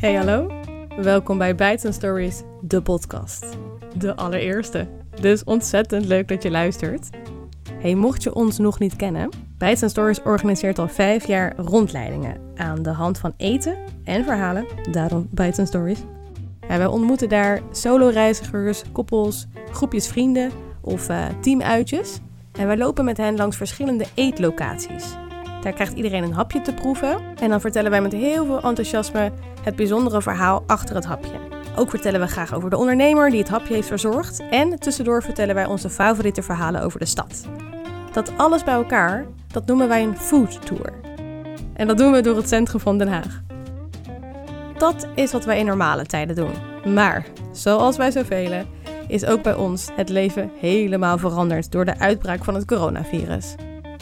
Hey hallo, welkom bij Bites Stories, de podcast. De allereerste. Dus ontzettend leuk dat je luistert. Hey, mocht je ons nog niet kennen, Bites Stories organiseert al vijf jaar rondleidingen aan de hand van eten en verhalen, daarom Bites Stories. Ja, wij ontmoeten daar solo-reizigers, koppels, groepjes vrienden of uh, teamuitjes. En wij lopen met hen langs verschillende eetlocaties. Daar krijgt iedereen een hapje te proeven. En dan vertellen wij met heel veel enthousiasme het bijzondere verhaal achter het hapje. Ook vertellen we graag over de ondernemer die het hapje heeft verzorgd. En tussendoor vertellen wij onze favoriete verhalen over de stad. Dat alles bij elkaar, dat noemen wij een food tour. En dat doen we door het centrum van Den Haag. Dat is wat wij in normale tijden doen. Maar, zoals bij zoveel, is ook bij ons het leven helemaal veranderd door de uitbraak van het coronavirus.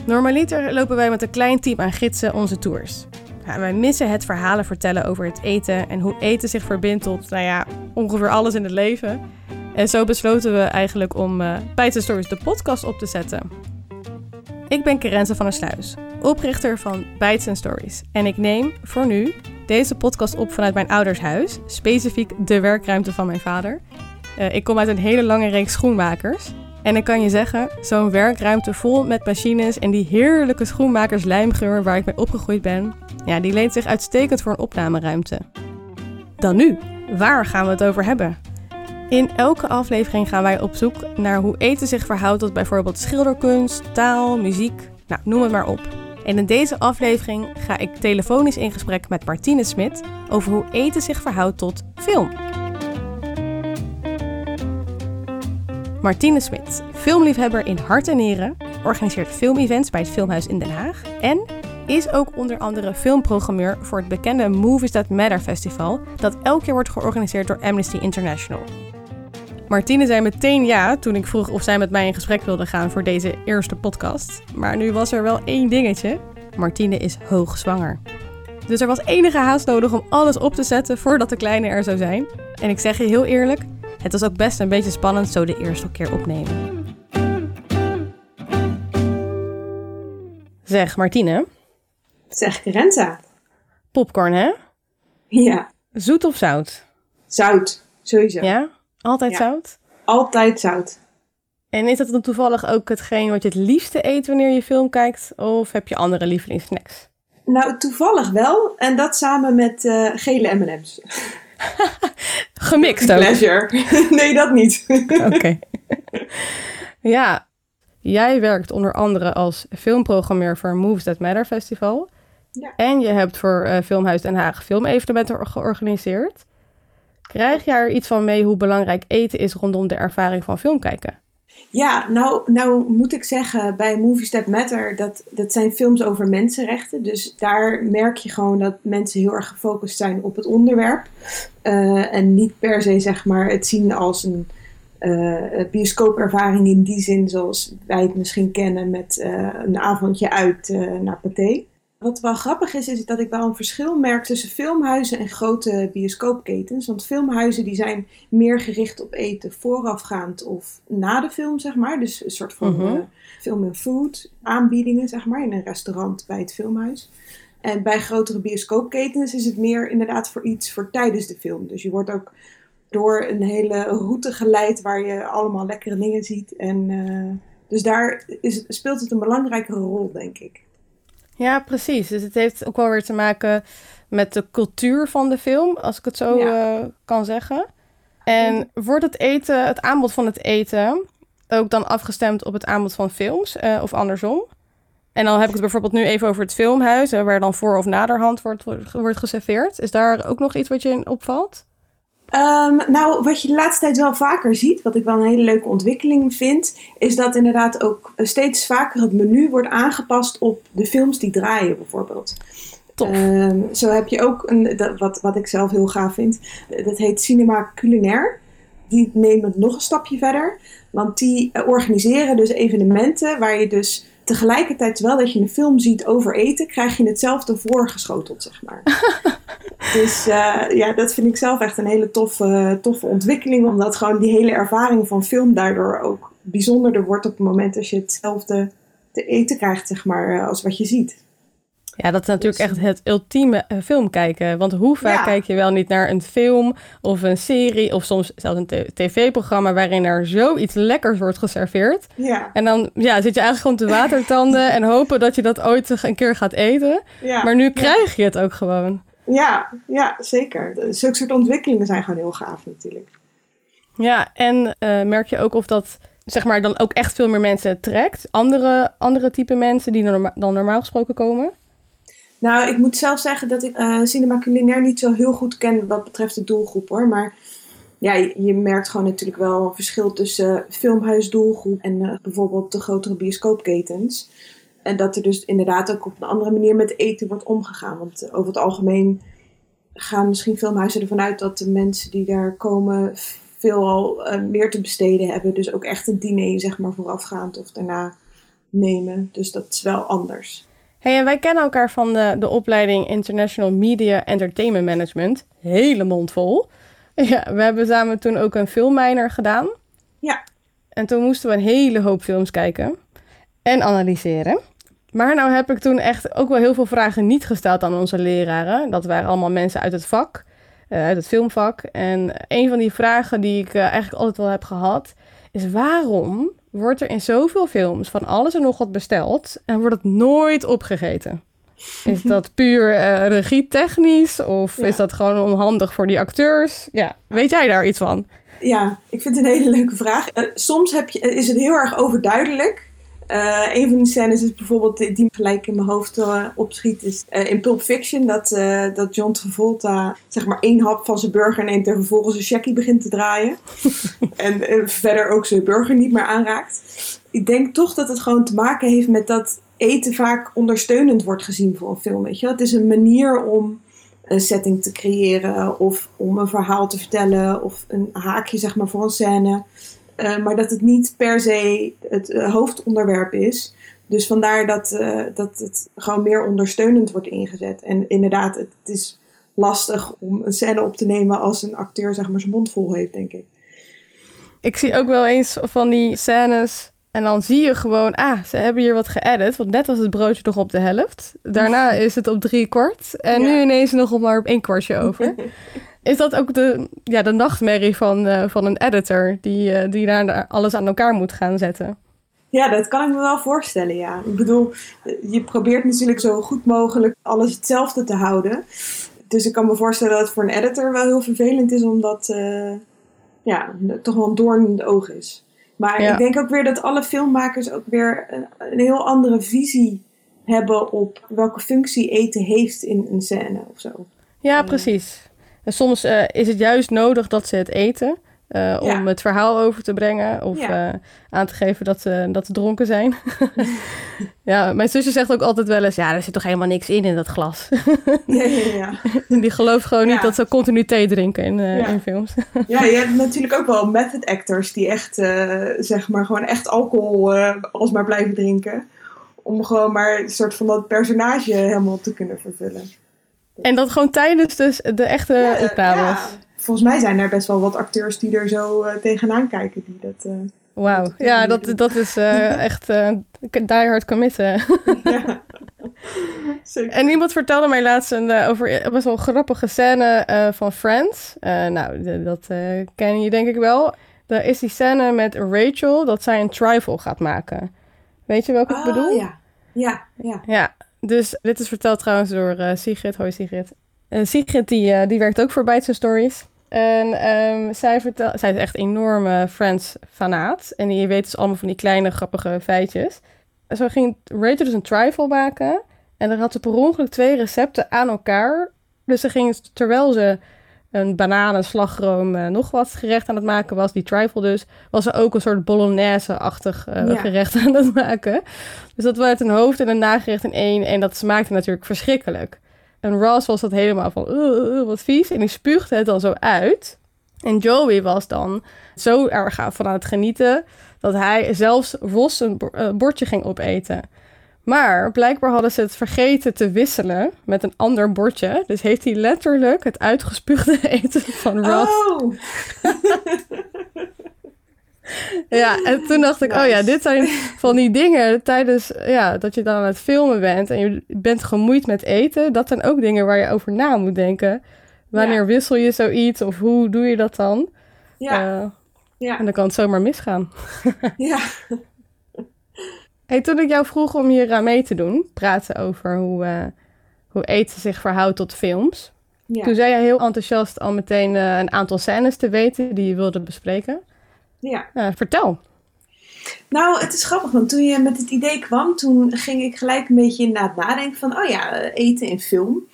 Normaliter lopen wij met een klein team aan gidsen onze tours. Ja, wij missen het verhalen vertellen over het eten en hoe eten zich verbindt tot, nou ja, ongeveer alles in het leven. En zo besloten we eigenlijk om uh, Stories de podcast op te zetten. Ik ben Kerenze van der Sluis, oprichter van Bijtse Stories. En ik neem voor nu deze podcast op vanuit mijn ouders huis, specifiek de werkruimte van mijn vader. Uh, ik kom uit een hele lange reeks schoenmakers. En ik kan je zeggen, zo'n werkruimte vol met machines en die heerlijke schoenmakerslijmgeur waar ik mee opgegroeid ben, ja, die leent zich uitstekend voor een opnameruimte. Dan nu, waar gaan we het over hebben? In elke aflevering gaan wij op zoek naar hoe eten zich verhoudt tot bijvoorbeeld schilderkunst, taal, muziek, nou noem het maar op. En in deze aflevering ga ik telefonisch in gesprek met Martine Smit over hoe eten zich verhoudt tot film. Martine Smit, filmliefhebber in hart en nieren, organiseert filmevents bij het Filmhuis in Den Haag en is ook onder andere filmprogrammeur voor het bekende Movies That Matter Festival, dat elk jaar wordt georganiseerd door Amnesty International. Martine zei meteen ja toen ik vroeg of zij met mij in gesprek wilde gaan voor deze eerste podcast. Maar nu was er wel één dingetje. Martine is hoogzwanger. Dus er was enige haast nodig om alles op te zetten voordat de kleine er zou zijn. En ik zeg je heel eerlijk, het was ook best een beetje spannend zo de eerste keer opnemen. Zeg, Martine. Zeg, Kerenza. Popcorn, hè? Ja. Zoet of zout? Zout, sowieso. Ja? Altijd Ja. zout? Altijd zout. En is dat dan toevallig ook hetgeen wat je het liefste eet wanneer je film kijkt? Of heb je andere lievelingssnacks? Nou, toevallig wel. En dat samen met eh, gele M&M's. Gemixt ook. Pleasure. nee, dat niet. Oké. ja, jij werkt onder andere als filmprogrammeur voor Moves That Matter Festival. Ja. En je hebt voor eh, Filmhuis Den Haag filmevenementen georganiseerd. Krijg jij er iets van mee hoe belangrijk eten is rondom de ervaring van film kijken? Ja, nou, nou moet ik zeggen, bij Movies That Matter, dat, dat zijn films over mensenrechten. Dus daar merk je gewoon dat mensen heel erg gefocust zijn op het onderwerp. Eh, en niet per se, zeg maar, het zien als een eh, bioscoopervaring in die zin zoals wij het misschien kennen met eh, een avondje uit naar Pathé. Wat wel grappig is, is dat ik wel een verschil merk tussen filmhuizen en grote bioscoopketens. Want filmhuizen die zijn meer gericht op eten voorafgaand of na de film, zeg maar. Dus een soort van Mhm. eh, film en food aanbiedingen, zeg maar, in een restaurant bij het filmhuis. En bij grotere bioscoopketens is het meer inderdaad voor iets voor tijdens de film. Dus je wordt ook door een hele route geleid waar je allemaal lekkere dingen ziet. En eh, dus daar is, speelt het een belangrijkere rol, denk ik. Ja, precies. Dus het heeft ook wel weer te maken met de cultuur van de film, als ik het zo Ja. eh, kan zeggen. En wordt het eten, het aanbod van het eten, ook dan afgestemd op het aanbod van films eh, of andersom? En dan heb ik het bijvoorbeeld nu even over het filmhuis, hè, waar dan voor of naderhand wordt, wordt geserveerd. Is daar ook nog iets wat je in opvalt? Ehm, nou, wat je de laatste tijd wel vaker ziet, wat ik wel een hele leuke ontwikkeling vind, is dat inderdaad ook steeds vaker het menu wordt aangepast op de films die draaien, bijvoorbeeld. Ehm, zo heb je ook een, dat, wat, wat ik zelf heel gaaf vind, dat heet Cinema Culinair. Die nemen het nog een stapje verder, want die eh, organiseren dus evenementen waar je dus tegelijkertijd, terwijl dat je een film ziet over eten, krijg je hetzelfde voorgeschoteld, zeg maar. Dus eh, ja, dat vind ik zelf echt een hele toffe, toffe ontwikkeling. Omdat gewoon die hele ervaring van film daardoor ook bijzonderder wordt op het moment als je hetzelfde te eten krijgt, zeg maar, eh, als wat je ziet. Ja, dat is natuurlijk echt het ultieme uh, film kijken. Want hoe vaak Ja. kijk je wel niet naar een film of een serie... of soms zelfs een tv-programma... waarin er zoiets lekkers wordt geserveerd. Ja, En dan ja, zit je eigenlijk gewoon te watertanden... en hopen dat je dat ooit een keer gaat eten. ja. Maar nu krijg je het ook gewoon. Ja, ja, zeker. Zulke soort ontwikkelingen zijn gewoon heel gaaf natuurlijk. Ja, en eh, merk je ook of dat zeg maar dan ook echt veel meer mensen trekt? Andere, andere type mensen die norma- dan normaal gesproken komen? Nou, ik moet zelf zeggen dat ik eh, cinema culinair niet zo heel goed ken wat betreft de doelgroep hoor. Maar ja, je, merkt gewoon natuurlijk wel een verschil tussen filmhuisdoelgroep en eh, bijvoorbeeld de grotere bioscoopketens. En dat er dus inderdaad ook op een andere manier met eten wordt omgegaan. Want eh, over het algemeen gaan misschien filmhuizen ervan uit dat de mensen die daar komen veelal eh, meer te besteden hebben. Dus ook echt een diner zeg maar voorafgaand of daarna nemen. Dus dat is wel anders. Hey, en wij kennen elkaar van de, de opleiding International Media Entertainment Management. Hele mond vol. Ja, we hebben samen toen ook een filmmijner gedaan. Ja. En toen moesten we een hele hoop films kijken en analyseren. Maar nou heb ik toen echt ook wel heel veel vragen niet gesteld aan onze leraren. Dat waren allemaal mensen uit het vak, eh, uit het filmvak. En een van die vragen die ik eh, eigenlijk altijd wel heb gehad, is waarom wordt er in zoveel films van alles en nog wat besteld en wordt het nooit opgegeten? Is dat puur eh regietechnisch of Ja. is dat gewoon onhandig voor die acteurs? Ja, weet jij daar iets van? Ja, ik vind het een hele leuke vraag. Soms heb je, is het heel erg overduidelijk. Eh, een van die scènes is bijvoorbeeld die die gelijk in mijn hoofd eh, opschiet. Is eh, in Pulp Fiction dat, dat John Travolta zeg maar één hap van zijn burger neemt en vervolgens een checkie begint te draaien. en verder ook zijn burger niet meer aanraakt. Ik denk toch dat het gewoon te maken heeft met dat eten vaak ondersteunend wordt gezien voor een film. Weet je? Het is een manier om een setting te creëren of om een verhaal te vertellen of een haakje zeg maar voor een scène. Eh, maar dat het niet per se het eh, hoofdonderwerp is. Dus vandaar dat, eh, dat het gewoon meer ondersteunend wordt ingezet. En inderdaad, het is lastig om een scène op te nemen als een acteur zeg maar zijn mond vol heeft, denk ik. Ik zie ook wel eens van die scènes. En dan zie je gewoon, ah, ze hebben hier wat geëdit. Want net was het broodje nog op de helft. Daarna is het op drie kwart. En nu ineens nog maar op één kwartje over. is dat ook de, ja, de nachtmerrie van, eh, van een editor... die, eh, die daar alles aan elkaar moet gaan zetten? Ja, dat kan ik me wel voorstellen, ja. Ik bedoel, je probeert natuurlijk zo goed mogelijk alles hetzelfde te houden. Dus ik kan me voorstellen dat het voor een editor wel heel vervelend is, omdat eh, ja, toch wel een doorn in de oog is. Maar Ja. ik denk ook weer dat alle filmmakers ook weer een, een heel andere visie hebben op welke functie eten heeft in een scène of zo. Ja, Eh. precies. En soms eh, is het juist nodig dat ze het eten... eh, om het verhaal over te brengen of Ja. eh, aan te geven dat ze, dat ze dronken zijn. ja, mijn zusje zegt ook altijd wel eens: Ja, er zit toch helemaal niks in in dat glas. Ja, ja. Die gelooft gewoon niet dat ze continu thee drinken in, eh, in films. ja, je hebt natuurlijk ook wel method actors die echt, eh, zeg maar, gewoon echt alcohol eh alsmaar blijven drinken. Om gewoon maar een soort van dat personage helemaal te kunnen vervullen. En dat gewoon tijdens dus de echte Ja, eh, opnames. Volgens mij zijn er best wel wat acteurs die er zo eh, tegenaan kijken. Die dat, eh, Wauw. Dat Ja, dat, dat is eh, echt eh die hard committen. ja. Zeker. En iemand vertelde mij laatst een, eh, over een best wel grappige scène eh, van Friends. Eh, nou, de- dat eh, ken je denk ik wel. Daar is die scène met Rachel dat zij een trifle gaat maken. Weet je welke ik Oh, bedoel? ja. Ja, ja. Ja, dus dit is verteld trouwens door eh, Sigrid. Hoi Sigrid. En Sigrid die, eh, die werkt ook voor Bites Stories. En ehm, zij, vertel, zij is echt een enorme Friends-fanaat. En die weet dus allemaal van die kleine grappige feitjes. Zo ging Rachel dus een trifle maken. En dan had ze per ongeluk twee recepten aan elkaar. Dus ze ging, terwijl ze een banaan, een slagroom, eh, nog wat gerecht aan het maken was, die trifle dus, was ze ook een soort bolognese-achtig eh, Ja. gerecht aan het maken. Dus dat werd een hoofd en een nagerecht in één. En dat smaakte natuurlijk verschrikkelijk. En Ross was dat helemaal van, "Ugh, ugh, wat vies. En die spuugde het dan zo uit. En Joey was dan zo erg van aan het genieten... dat hij zelfs Ross een eh, bordje ging opeten. Maar blijkbaar hadden ze het vergeten te wisselen met een ander bordje. Dus heeft hij letterlijk het uitgespuugde eten van Ross Oh! Ja, en toen dacht ik, oh ja, dit zijn van die dingen tijdens ja, dat je dan aan het filmen bent en je bent gemoeid met eten. Dat zijn ook dingen waar je over na moet denken. Wanneer wissel je zoiets of hoe doe je dat dan? Ja. Uh, ja. En dan kan het zomaar misgaan. ja. Hey, toen ik jou vroeg om hier aan mee te doen, praten over hoe, uh, hoe eten zich verhoudt tot films. Ja. Toen zei je heel enthousiast al meteen uh, een aantal scènes te weten die je wilde bespreken. Ja. Uh, vertel. Nou, het is grappig, want toen je met het idee kwam, toen ging ik gelijk een beetje inderdaad nadenken van, oh ja, eten in film.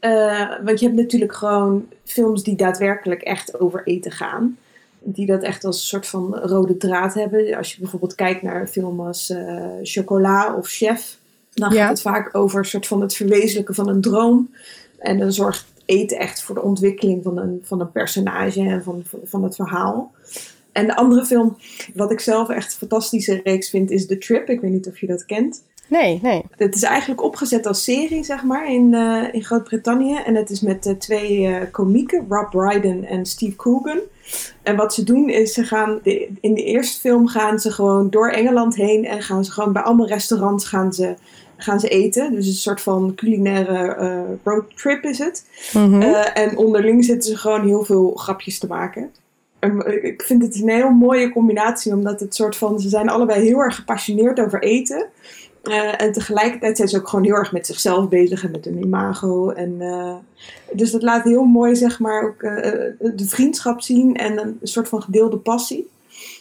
Uh, want je hebt natuurlijk gewoon films die daadwerkelijk echt over eten gaan. Die dat echt als een soort van rode draad hebben. Als je bijvoorbeeld kijkt naar een film als uh, Chocola of Chef, dan gaat het vaak over een soort van het verwezenlijken van een droom. En dan zorgt eten echt voor de ontwikkeling van een, van een personage en van, van het verhaal. En de andere film, wat ik zelf echt een fantastische reeks vind, is The Trip. Ik weet niet of je dat kent. Nee, nee. Het is eigenlijk opgezet als serie, zeg maar, in, uh, in Groot-Brittannië. En het is met uh, twee uh, komieken, Rob Brydon en Steve Coogan. En wat ze doen is, ze gaan de, in de eerste film gaan ze gewoon door Engeland heen en gaan ze gewoon bij allemaal restaurants gaan ze, gaan ze eten. Dus een soort van culinaire roadtrip is het. Mm en onderling zitten ze gewoon heel veel grapjes te maken ik vind het een heel mooie combinatie, omdat het soort van, ze zijn allebei heel erg gepassioneerd over eten. Uh, en tegelijkertijd zijn ze ook gewoon heel erg met zichzelf bezig en met hun imago. En, uh, dus dat laat heel mooi, zeg maar, ook uh, de vriendschap zien en een soort van gedeelde passie.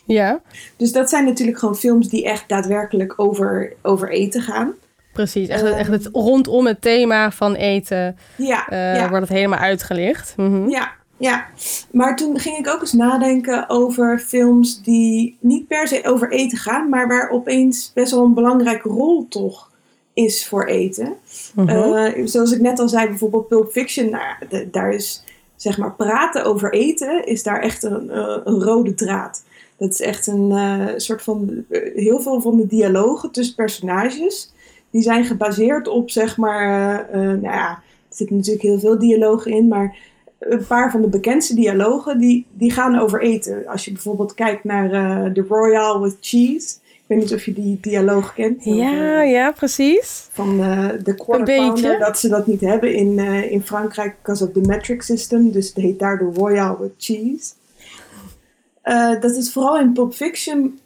Ja. Dus dat zijn natuurlijk gewoon films die echt daadwerkelijk over, over eten gaan. Precies, echt, echt het rondom het thema van eten ja, ja. wordt het helemaal uitgelicht. Mm Ja, ja, maar toen ging ik ook eens nadenken over films die niet per se over eten gaan, maar waar opeens best wel een belangrijke rol toch is voor eten. Uh zoals ik net al zei, bijvoorbeeld Pulp Fiction, nou, daar is zeg maar praten over eten, is daar echt een, uh, een rode draad. Dat is echt een uh, soort van, heel veel van de dialogen tussen personages, die zijn gebaseerd op zeg maar, nou ja, er zitten natuurlijk heel veel dialogen in, maar een paar van de bekendste dialogen die, die gaan over eten. Als je bijvoorbeeld kijkt naar uh, The Royale with Cheese. Ik weet niet of je die dialoog kent. Ja, uh, ja, precies. Van uh, de quarter pounder, dat ze dat niet hebben in, in Frankrijk because of the metric system. Dus het heet daar The Royale with Cheese. dat is vooral in Pulp Fiction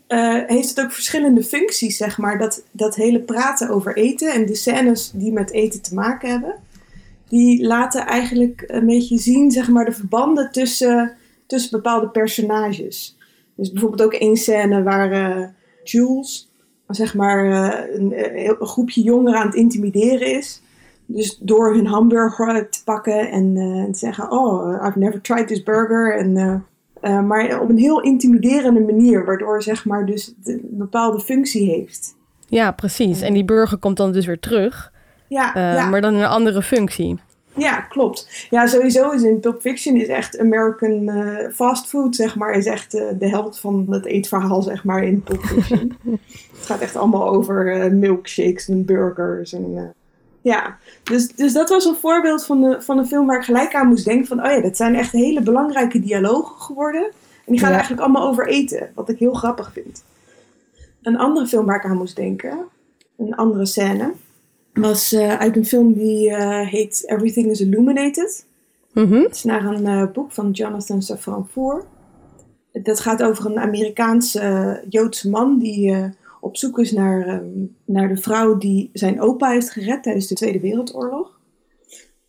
heeft het ook verschillende functies, zeg maar. Dat, dat hele praten over eten en de scènes die met eten te maken hebben die laten eigenlijk een beetje zien, zeg maar, de verbanden tussen, tussen bepaalde personages. Dus bijvoorbeeld ook één scène waar uh, Jules, zeg maar, uh, een, een, groepje jongeren aan het intimideren is. Dus door hun hamburger te pakken en, te zeggen, oh, I've never tried this burger. En, maar op een heel intimiderende manier, waardoor zeg maar dus een bepaalde functie heeft. Ja, precies. En die burger komt dan dus weer terug. Ja, uh, ja, Maar dan in een andere functie. Ja, klopt. Ja, sowieso is in Pulp Fiction is echt American uh, fast food, zeg maar, is echt uh, de helft van het eetverhaal, zeg maar, in Pulp Fiction. het gaat echt allemaal over milkshakes en burgers en... ja, dus, dus dat was een voorbeeld van, de, van een film waar ik gelijk aan moest denken van, oh ja, dat zijn echt hele belangrijke dialogen geworden. En die gaan eigenlijk allemaal over eten, wat ik heel grappig vind. Een andere film waar ik aan moest denken, een andere scène, was uh, uit een film die uh, heet Everything is Illuminated. Mm Het is naar een uh, boek van Jonathan Safran Foer. Dat gaat over een Amerikaanse Joodse man die op zoek is naar, um, naar de vrouw die zijn opa heeft gered tijdens de Tweede Wereldoorlog.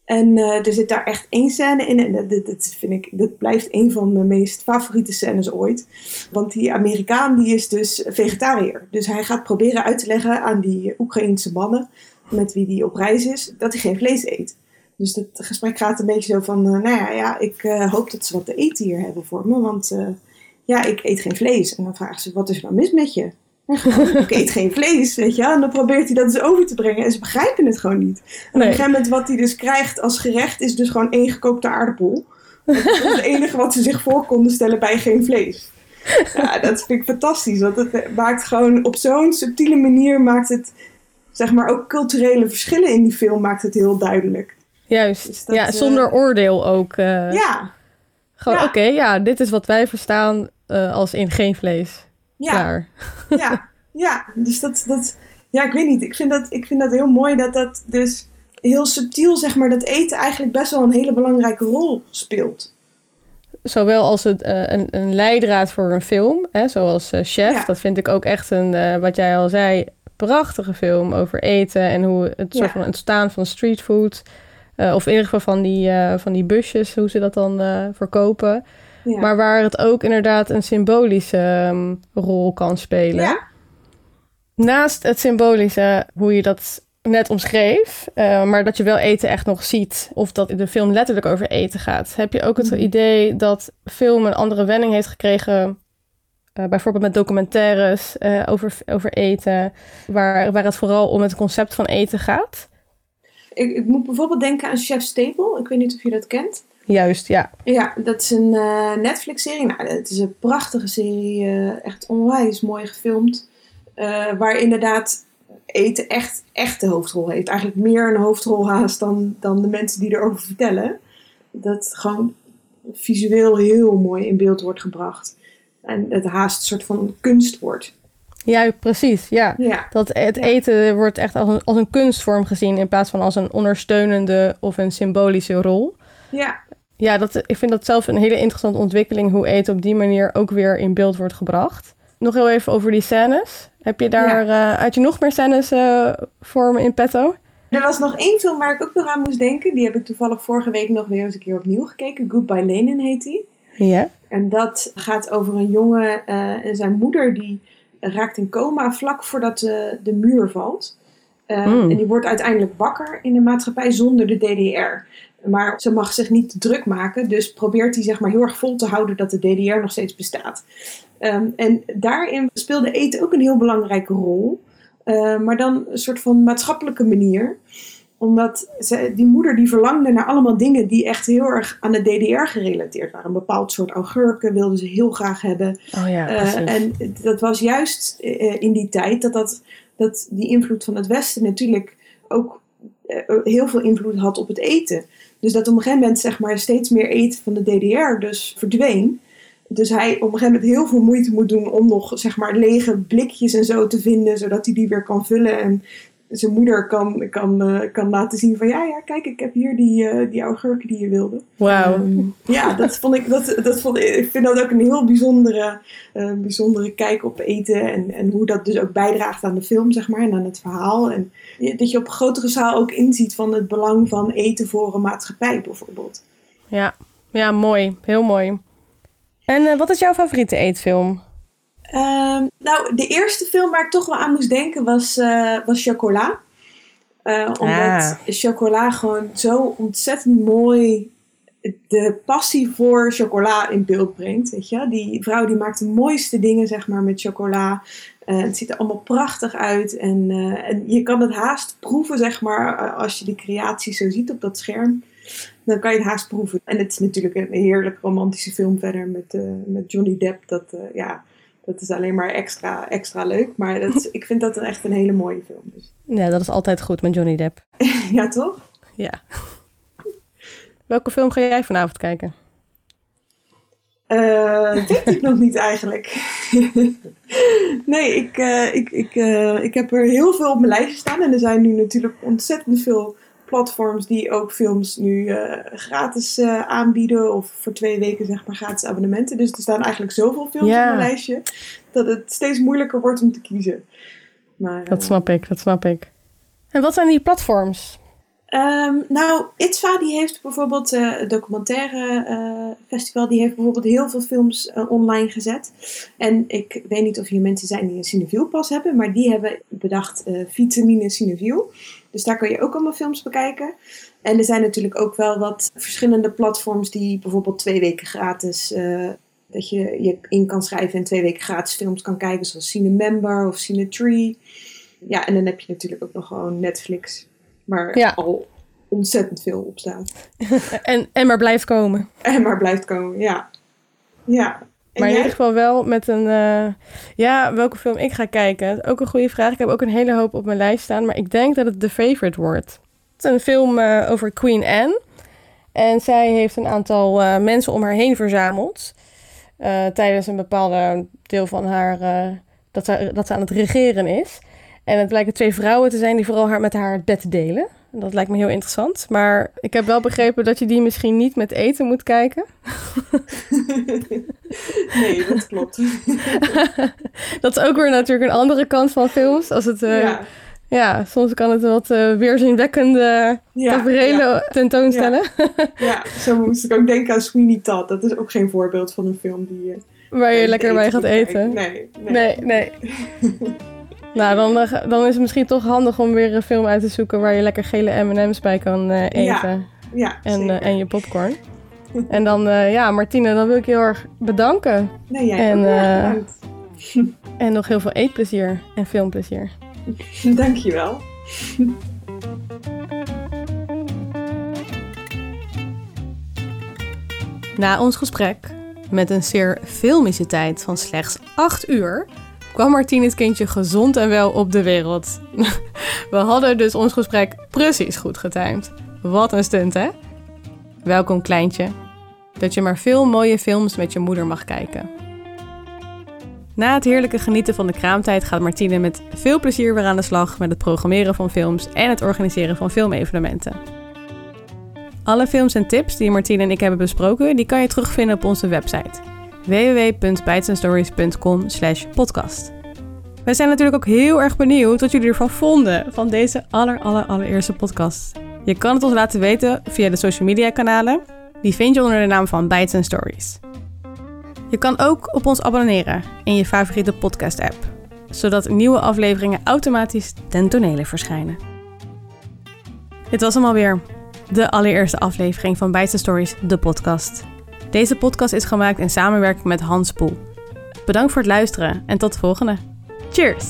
En er zit daar echt één scène in. En dat, dat, vind ik, dat blijft een van mijn meest favoriete scènes ooit. Want die Amerikaan die is dus vegetariër. Dus hij gaat proberen uit te leggen aan die Oekraïense mannen met wie die op reis is, dat hij geen vlees eet. Dus het gesprek gaat een beetje zo van, uh, nou ja, ja ik uh, hoop dat ze wat te eten hier hebben voor me, want uh, ja, ik eet geen vlees. En dan vragen ze, wat is er nou mis met je? ik eet geen vlees, weet je. En dan probeert hij dat dus over te brengen en ze begrijpen het gewoon niet. En op een gegeven moment wat hij dus krijgt als gerecht is dus gewoon één gekookte aardappel. Dat is het enige wat ze zich voor konden stellen bij geen vlees. Ja, dat vind ik fantastisch. Want het maakt gewoon op zo'n subtiele manier maakt het zeg maar ook culturele verschillen in die film maakt het heel duidelijk. Juist, dus dat, ja, zonder uh, oordeel ook. Uh, ja. Gewoon, ja. oké, okay, ja, dit is wat wij verstaan eh, als in geen vlees. Ja, Klaar. ja, ja. Dus dat, dat, ja, ik weet niet. Ik vind, dat, ik vind dat heel mooi dat dat dus heel subtiel, zeg maar, dat eten eigenlijk best wel een hele belangrijke rol speelt. Zowel als het, eh, een, een leidraad voor een film, hè, zoals eh, Chef. Ja. Dat vind ik ook echt een, eh, wat jij al zei, prachtige film over eten en hoe het soort van ontstaan van streetfood. eh, of in ieder geval van die, eh, van die busjes, hoe ze dat dan eh, verkopen. Ja. Maar waar het ook inderdaad een symbolische ehm, rol kan spelen. ja, Naast het symbolische, hoe je dat net omschreef, maar dat je wel eten echt nog ziet, of dat de film letterlijk over eten gaat, heb je ook het Mhm. idee dat film een andere wending heeft gekregen, eh, bijvoorbeeld met documentaires eh, over, over eten, waar, waar het vooral om het concept van eten gaat? ik, ik moet bijvoorbeeld denken aan Chef Staple. Ik weet niet of je dat kent. Juist, ja. Ja, dat is een eh, Netflix-serie. Nou, het is een prachtige serie. echt onwijs mooi gefilmd. waar inderdaad eten echt, echt de hoofdrol heeft. Eigenlijk meer een hoofdrol haast dan, dan de mensen die erover vertellen. Dat gewoon visueel heel mooi in beeld wordt gebracht. En het haast een soort van kunst wordt. Ja, precies, ja. Ja, Dat het Ja. eten wordt echt als een, als een kunstvorm gezien in plaats van als een ondersteunende of een symbolische rol. ja. Ja, dat, ik vind dat zelf een hele interessante ontwikkeling, hoe eten op die manier ook weer in beeld wordt gebracht. Nog heel even over die scènes. Heb je daar, eh, had je nog meer scènes eh, voor me in petto? Er was nog één film waar ik ook nog aan moest denken. Die heb ik toevallig vorige week nog weer eens een keer opnieuw gekeken. Goodbye Lenin heet die. Ja. En dat gaat over een jongen eh, en zijn moeder die raakt in coma vlak voordat de, de muur valt. Eh, Mm. En die wordt uiteindelijk wakker in de maatschappij zonder de DDR. Maar ze mag zich niet druk maken, dus probeert hij zeg maar heel erg vol te houden dat de DDR nog steeds bestaat. Ehm, en daarin speelde eten ook een heel belangrijke rol, Eh, maar dan een soort van maatschappelijke manier omdat ze, die moeder die verlangde naar allemaal dingen die echt heel erg aan de DDR gerelateerd waren. Een bepaald soort augurken wilden ze heel graag hebben. Oh ja, precies. en dat was juist eh, in die tijd dat, dat, dat die invloed van het Westen natuurlijk ook eh, heel veel invloed had op het eten. Dus dat op een gegeven moment zeg maar, steeds meer eten van de DDR dus verdween. Dus hij op een gegeven moment heel veel moeite moet doen om nog zeg maar, lege blikjes en zo te vinden, zodat hij die weer kan vullen. En zijn moeder kan, kan, eh, kan laten zien van ja, ja, kijk, ik heb hier die, eh, die augurken die je wilde. Wauw. Ehm, ja, dat vond ik, dat, dat vond, ik ik vind dat ook een heel bijzondere, eh, bijzondere kijk op eten. En, en hoe dat dus ook bijdraagt aan de film, zeg maar, en aan het verhaal. En dat je op grotere schaal ook inziet van het belang van eten voor een maatschappij, bijvoorbeeld. ja. ja, mooi. Heel mooi. En wat is jouw favoriete eetfilm? Ehm, nou, de eerste film waar ik toch wel aan moest denken was, eh, was Chocola. Eh, omdat Ah. chocola gewoon zo ontzettend mooi de passie voor chocola in beeld brengt. Weet je? Die vrouw die maakt de mooiste dingen zeg maar, met chocola. Eh, het ziet er allemaal prachtig uit. En, en je kan het haast proeven, zeg maar, als je die creatie zo ziet op dat scherm. Dan kan je het haast proeven. En het is natuurlijk een heerlijk romantische film verder met, met Johnny Depp. Dat, ja, dat is alleen maar extra, extra leuk. Maar dat is- ik vind dat een echt een hele mooie film. Dus, Ja, dat is altijd goed met Johnny Depp. ja, toch? Ja. Welke film ga jij vanavond kijken? Eh, dat weet ik nog niet eigenlijk. nee, ik, eh, ik, ik, eh, ik heb er heel veel op mijn lijstje staan. En er zijn nu natuurlijk ontzettend veel platforms die ook films nu eh, gratis eh, aanbieden. Of voor twee weken zeg maar gratis abonnementen. Dus er staan eigenlijk zoveel films op mijn lijstje. Dat het steeds moeilijker wordt om te kiezen. Maar, Dat eh, snap ik, dat snap ik. En wat zijn die platforms? Ehm, nou, ITVA die heeft bijvoorbeeld eh, het documentaire festival, die heeft bijvoorbeeld heel veel films online gezet. En ik weet niet of hier mensen zijn die een Cineviel pas hebben, maar die hebben bedacht Vitamine Cineviel. Dus daar kan je ook allemaal films bekijken. En er zijn natuurlijk ook wel wat verschillende platforms die bijvoorbeeld twee weken gratis, eh, dat je je in kan schrijven en twee weken gratis films kan kijken, zoals Cinemember of Cinetree. Ja, en dan heb je natuurlijk ook nog gewoon Netflix, waar Ja. al ontzettend veel op staat. En, en maar blijft komen. En maar blijft komen, ja. Ja. Maar in ieder geval wel met een... eh, ja, welke film ik ga kijken. Ook een goede vraag. Ik heb ook een hele hoop op mijn lijst staan. Maar ik denk dat het The Favorite wordt. Het is een film eh, over Queen Anne. En zij heeft een aantal eh, mensen om haar heen verzameld. tijdens een bepaalde deel van haar, dat, ze, dat ze aan het regeren is. En het blijken twee vrouwen te zijn die vooral haar met haar bed delen. Dat lijkt me heel interessant. Maar ik heb wel begrepen dat je die misschien niet met eten moet kijken. nee, dat klopt. dat is ook weer natuurlijk een andere kant van films. Als het, uh, ja. ja. soms kan het wat uh, weerzinwekkende ja, tafereelen ja. tentoonstellen. Ja. zo moest ik ook denken aan Sweeney Todd. Dat is ook geen voorbeeld van een film die... Waar je lekker bij gaat eten. Nee, nee. nee, nee. Nou, dan, dan is het misschien toch handig om weer een film uit te zoeken waar je lekker gele M&M's bij kan uh, eten. Ja, ja en, uh, en je popcorn. en dan, uh, ja, Martine, dan wil ik je heel erg bedanken. Nee, jij en, ook en nog heel veel eetplezier en filmplezier. Dankjewel. Na ons gesprek, met een zeer filmische tijd van slechts 8 uur kwam Martine het kindje gezond en wel op de wereld. We hadden dus ons gesprek precies goed getimed. Wat een stunt, hè? Welkom, kleintje. Dat je maar veel mooie films met je moeder mag kijken. Na het heerlijke genieten van de kraamtijd gaat Martine met veel plezier weer aan de slag met het programmeren van films en het organiseren van filmevenementen. Alle films en tips die Martine en ik hebben besproken, die kan je terugvinden op onze website www.bijtsenstories.com podcast. Wij zijn natuurlijk ook heel erg benieuwd wat jullie ervan vonden van deze aller, aller, allereerste podcast. Je kan het ons laten weten via de social media kanalen. Die vind je onder de naam van Bites Stories. Je kan ook op ons abonneren in je favoriete podcast app, zodat nieuwe afleveringen automatisch ten tonele verschijnen. Dit was hem alweer, de allereerste aflevering van Bites Stories, de podcast. Deze podcast is gemaakt in samenwerking met Hans Poel. Bedankt voor het luisteren en tot de volgende. Cheers!